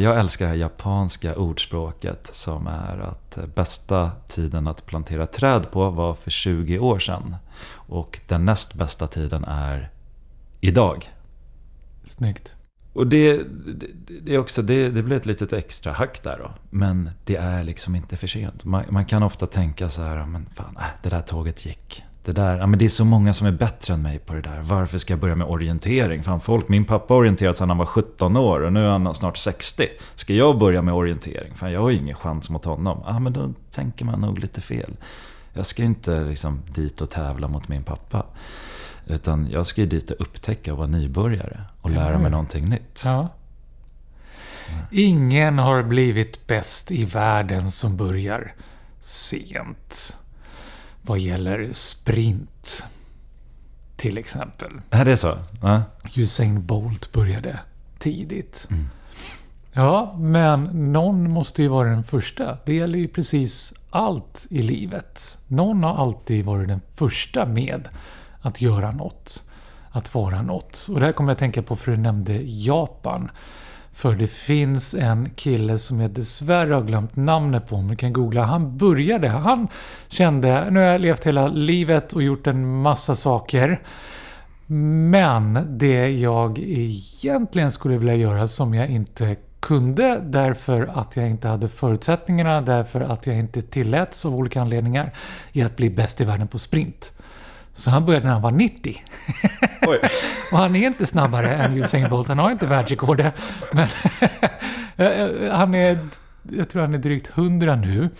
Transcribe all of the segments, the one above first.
Jag älskar det här japanska ordspråket som är att bästa tiden att plantera träd på var för 20 år sedan. Och den näst bästa tiden är idag. Snyggt. Och det, det, det, är också, det, det blir ett litet extra hack där då. Men det är liksom inte för sent. Man, man kan ofta tänka så här, men fan, äh, det där tåget gick. Det, där, ja, men det är så många som är bättre än mig på det där. Varför ska jag börja med orientering? Fan, folk, min pappa orienterade sedan han var 17 år och nu är han snart 60. Ska jag börja med orientering? Fan, jag har ingen chans mot honom. Ja, men då tänker man nog lite fel. Jag ska inte liksom dit och tävla mot min pappa. Utan jag ska ju dit och upptäcka och vara nybörjare och lära mig mm. någonting nytt. Ja. Ingen har blivit bäst i världen som börjar sent. Vad gäller sprint. Till exempel. Är det så? Ja. Usain Bolt började tidigt. Mm. Ja, men någon måste ju vara den första. Det gäller ju precis allt i livet. Någon har alltid varit den första med att göra något. Att vara något. Och det här kommer jag att tänka på för du nämnde Japan. För det finns en kille som jag dessvärre har glömt namnet på, men kan googla. Han började, han kände, nu har jag levt hela livet och gjort en massa saker. Men det jag egentligen skulle vilja göra som jag inte kunde därför att jag inte hade förutsättningarna, därför att jag inte tilläts av olika anledningar, är att bli bäst i världen på sprint. Så han började när han var 90. och han är inte snabbare än Usain Bolt. Han har inte världsrekordet. Men han är, jag tror han är drygt 100 nu.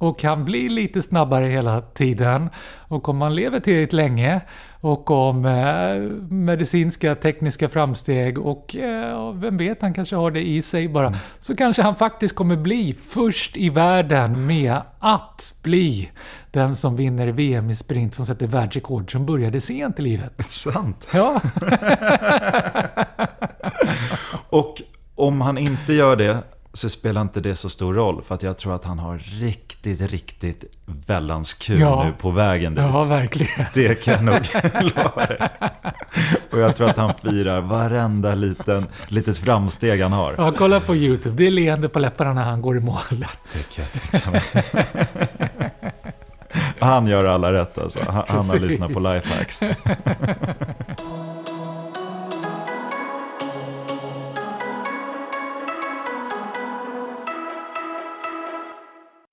Och kan bli lite snabbare hela tiden. Och om man lever tillräckligt länge och om eh, medicinska tekniska framsteg och eh, vem vet, han kanske har det i sig bara. Mm. Så kanske han faktiskt kommer bli först i världen med att bli den som vinner VM i sprint som sätter världsrekord som började sent i livet. Sant. Ja. och om han inte gör det så spelar inte det så stor roll. För att jag tror att han har riktigt, riktigt vällans kul ja. nu på vägen dit. Ja, verkligen. Det kan jag nog lova dig. Och jag tror att han firar varenda liten, litet framsteg han har. Ja, kolla på YouTube. Det är leende på läpparna när han går i mål. Det kan jag tänka mig. Han gör alla rätt alltså. Han, han har lyssnat på Lifehacks.